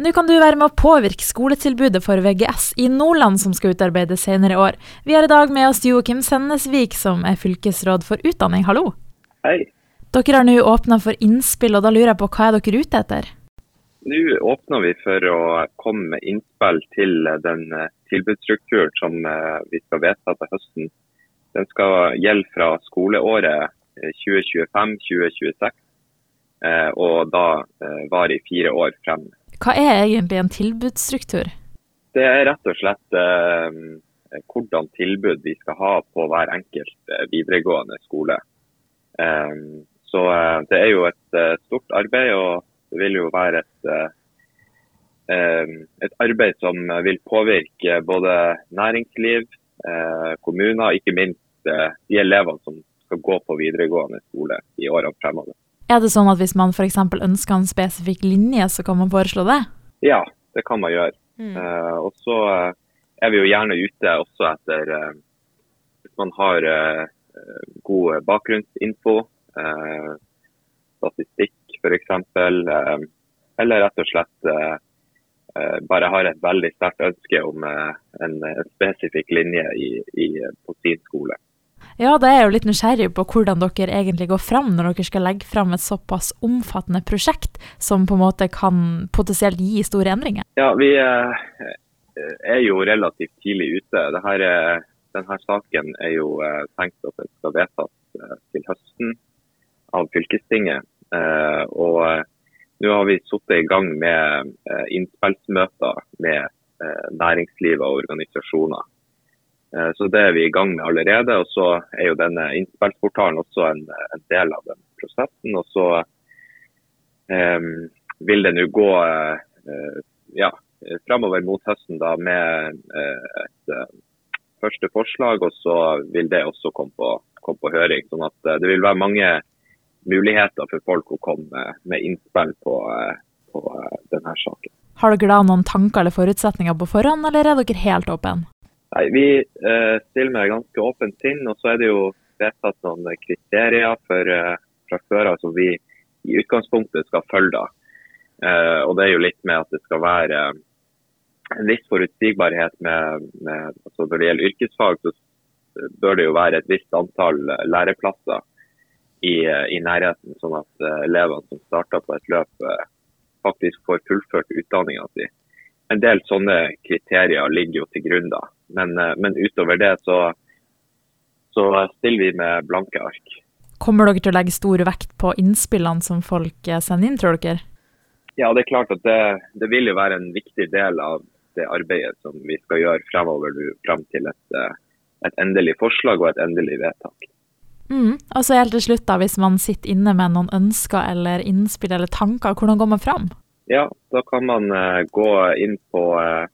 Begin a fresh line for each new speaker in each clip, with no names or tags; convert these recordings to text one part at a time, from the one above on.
Nå kan du være med å påvirke skoletilbudet for VGS i Nordland som skal utarbeides senere i år. Vi har i dag med oss Joakim Sennesvik, som er fylkesråd for utdanning. Hallo.
Hei.
Dere har nå åpna for innspill, og da lurer jeg på hva er dere ute etter?
Nå åpner vi for å komme med innspill til den eh, tilbudsstrukturen som eh, vi skal vedta til høsten. Den skal gjelde fra skoleåret 2025-2026, eh, og da vare i fire år frem
hva er egentlig en tilbudsstruktur?
Det er rett og slett eh, hvordan tilbud vi skal ha på hver enkelt eh, videregående skole. Eh, så eh, det er jo et eh, stort arbeid, og det vil jo være et, et arbeid som vil påvirke både næringsliv, kommuner, ikke minst de elevene som skal gå på videregående skole i årene fremover.
Er det sånn at hvis man f.eks. ønsker en spesifikk linje, så kan man foreslå det?
Ja, det kan man gjøre. Mm. Uh, og så uh, er vi jo gjerne ute også etter uh, Hvis man har god bakgrunnsinfo, statistikk f.eks., eller rett og slett bare har et veldig sterkt ønske om en, en spesifikk linje i, i, på sin skole.
Ja, da er jeg jo litt nysgjerrig på hvordan dere egentlig går fram når dere skal legge fram et såpass omfattende prosjekt som på en måte kan potensielt gi store endringer?
Ja, vi eh, er jo relativt tidlig ute. Dette, denne saken er jo eh, tenkt at den skal vedtas eh, til høsten av fylkestinget. Og nå har vi sittet i gang med innspillsmøter med næringslivet og organisasjoner. Eh, så Det er vi i gang med allerede. og så er jo denne innspillsportalen også en, en, del av den prosessen. og så um, vil det nå gå uh, ja, framover mot høsten da med uh, et uh, første forslag, og så vil det også komme på, komme på høring. sånn at det vil være mange muligheter for folk å komme med, med innspill på, på denne saken.
Har dere da noen tanker eller forutsetninger på forhånd, eller er dere helt åpne?
Nei, Vi eh, stiller med ganske åpent sinn. Og så er det jo vedtatt noen kriterier for, eh, fra før av som vi i utgangspunktet skal følge. da. Uh, og Det er jo litt med at det skal være en viss forutsigbarhet med, med altså Når det gjelder yrkesfag, så bør det jo være et visst antall læreplasser i, i nærheten, sånn at uh, elevene som starter på et løp, faktisk får fullført utdanninga si. En del sånne kriterier ligger jo til grunn da. Men, eh, men utover det så, så stiller vi med blanke ark.
Kommer dere til å legge stor vekt på innspillene som folk eh, sender inn, tror dere?
Ja, det er klart at det, det vil jo være en viktig del av det arbeidet som vi skal gjøre fremover frem til et, eh, et, endelig forslag og et endelig vedtak.
Mm. Og så helt til slutt, da, Hvis man sitter inne med noen ønsker eller innspill eller tanker, hvordan går man fram?
Ja, Da kan man uh, gå inn på uh,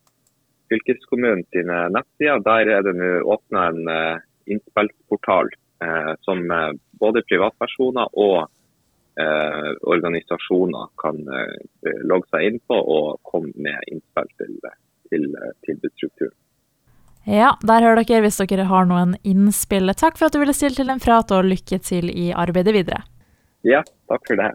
fylkeskommunen sine nettsider. Der er det nå åpna en uh, innspillsportal uh, som uh, både privatpersoner og uh, organisasjoner kan logge seg inn på og komme med innspill til, til tilbudsstrukturen.
Ja, der hører dere hvis dere har noen innspill. Takk for at du ville stille til en prat, og lykke til i arbeidet videre.
Ja, takk for det.